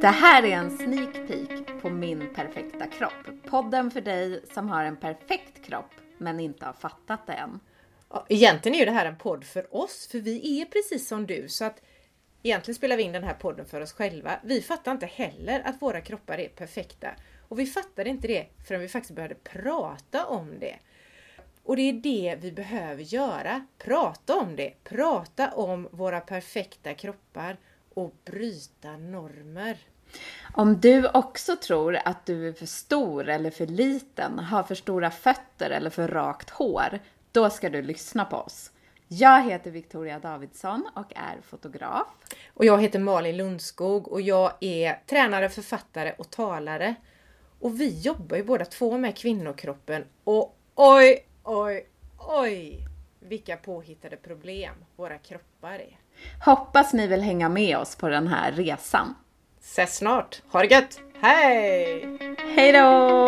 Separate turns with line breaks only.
Det här är en sneak peek på min perfekta kropp. Podden för dig som har en perfekt kropp men inte har fattat det än.
Egentligen är ju det här en podd för oss, för vi är precis som du. Så att Egentligen spelar vi in den här podden för oss själva. Vi fattar inte heller att våra kroppar är perfekta. Och vi fattade inte det förrän vi faktiskt började prata om det. Och det är det vi behöver göra. Prata om det. Prata om våra perfekta kroppar och bryta normer.
Om du också tror att du är för stor eller för liten, har för stora fötter eller för rakt hår, då ska du lyssna på oss. Jag heter Victoria Davidsson och är fotograf.
Och jag heter Malin Lundskog och jag är tränare, författare och talare. Och vi jobbar ju båda två med kvinnokroppen och oj, oj, oj vilka påhittade problem våra kroppar är.
Hoppas ni vill hänga med oss på den här resan.
Ses snart! Ha det gött! Hej!
Hej då!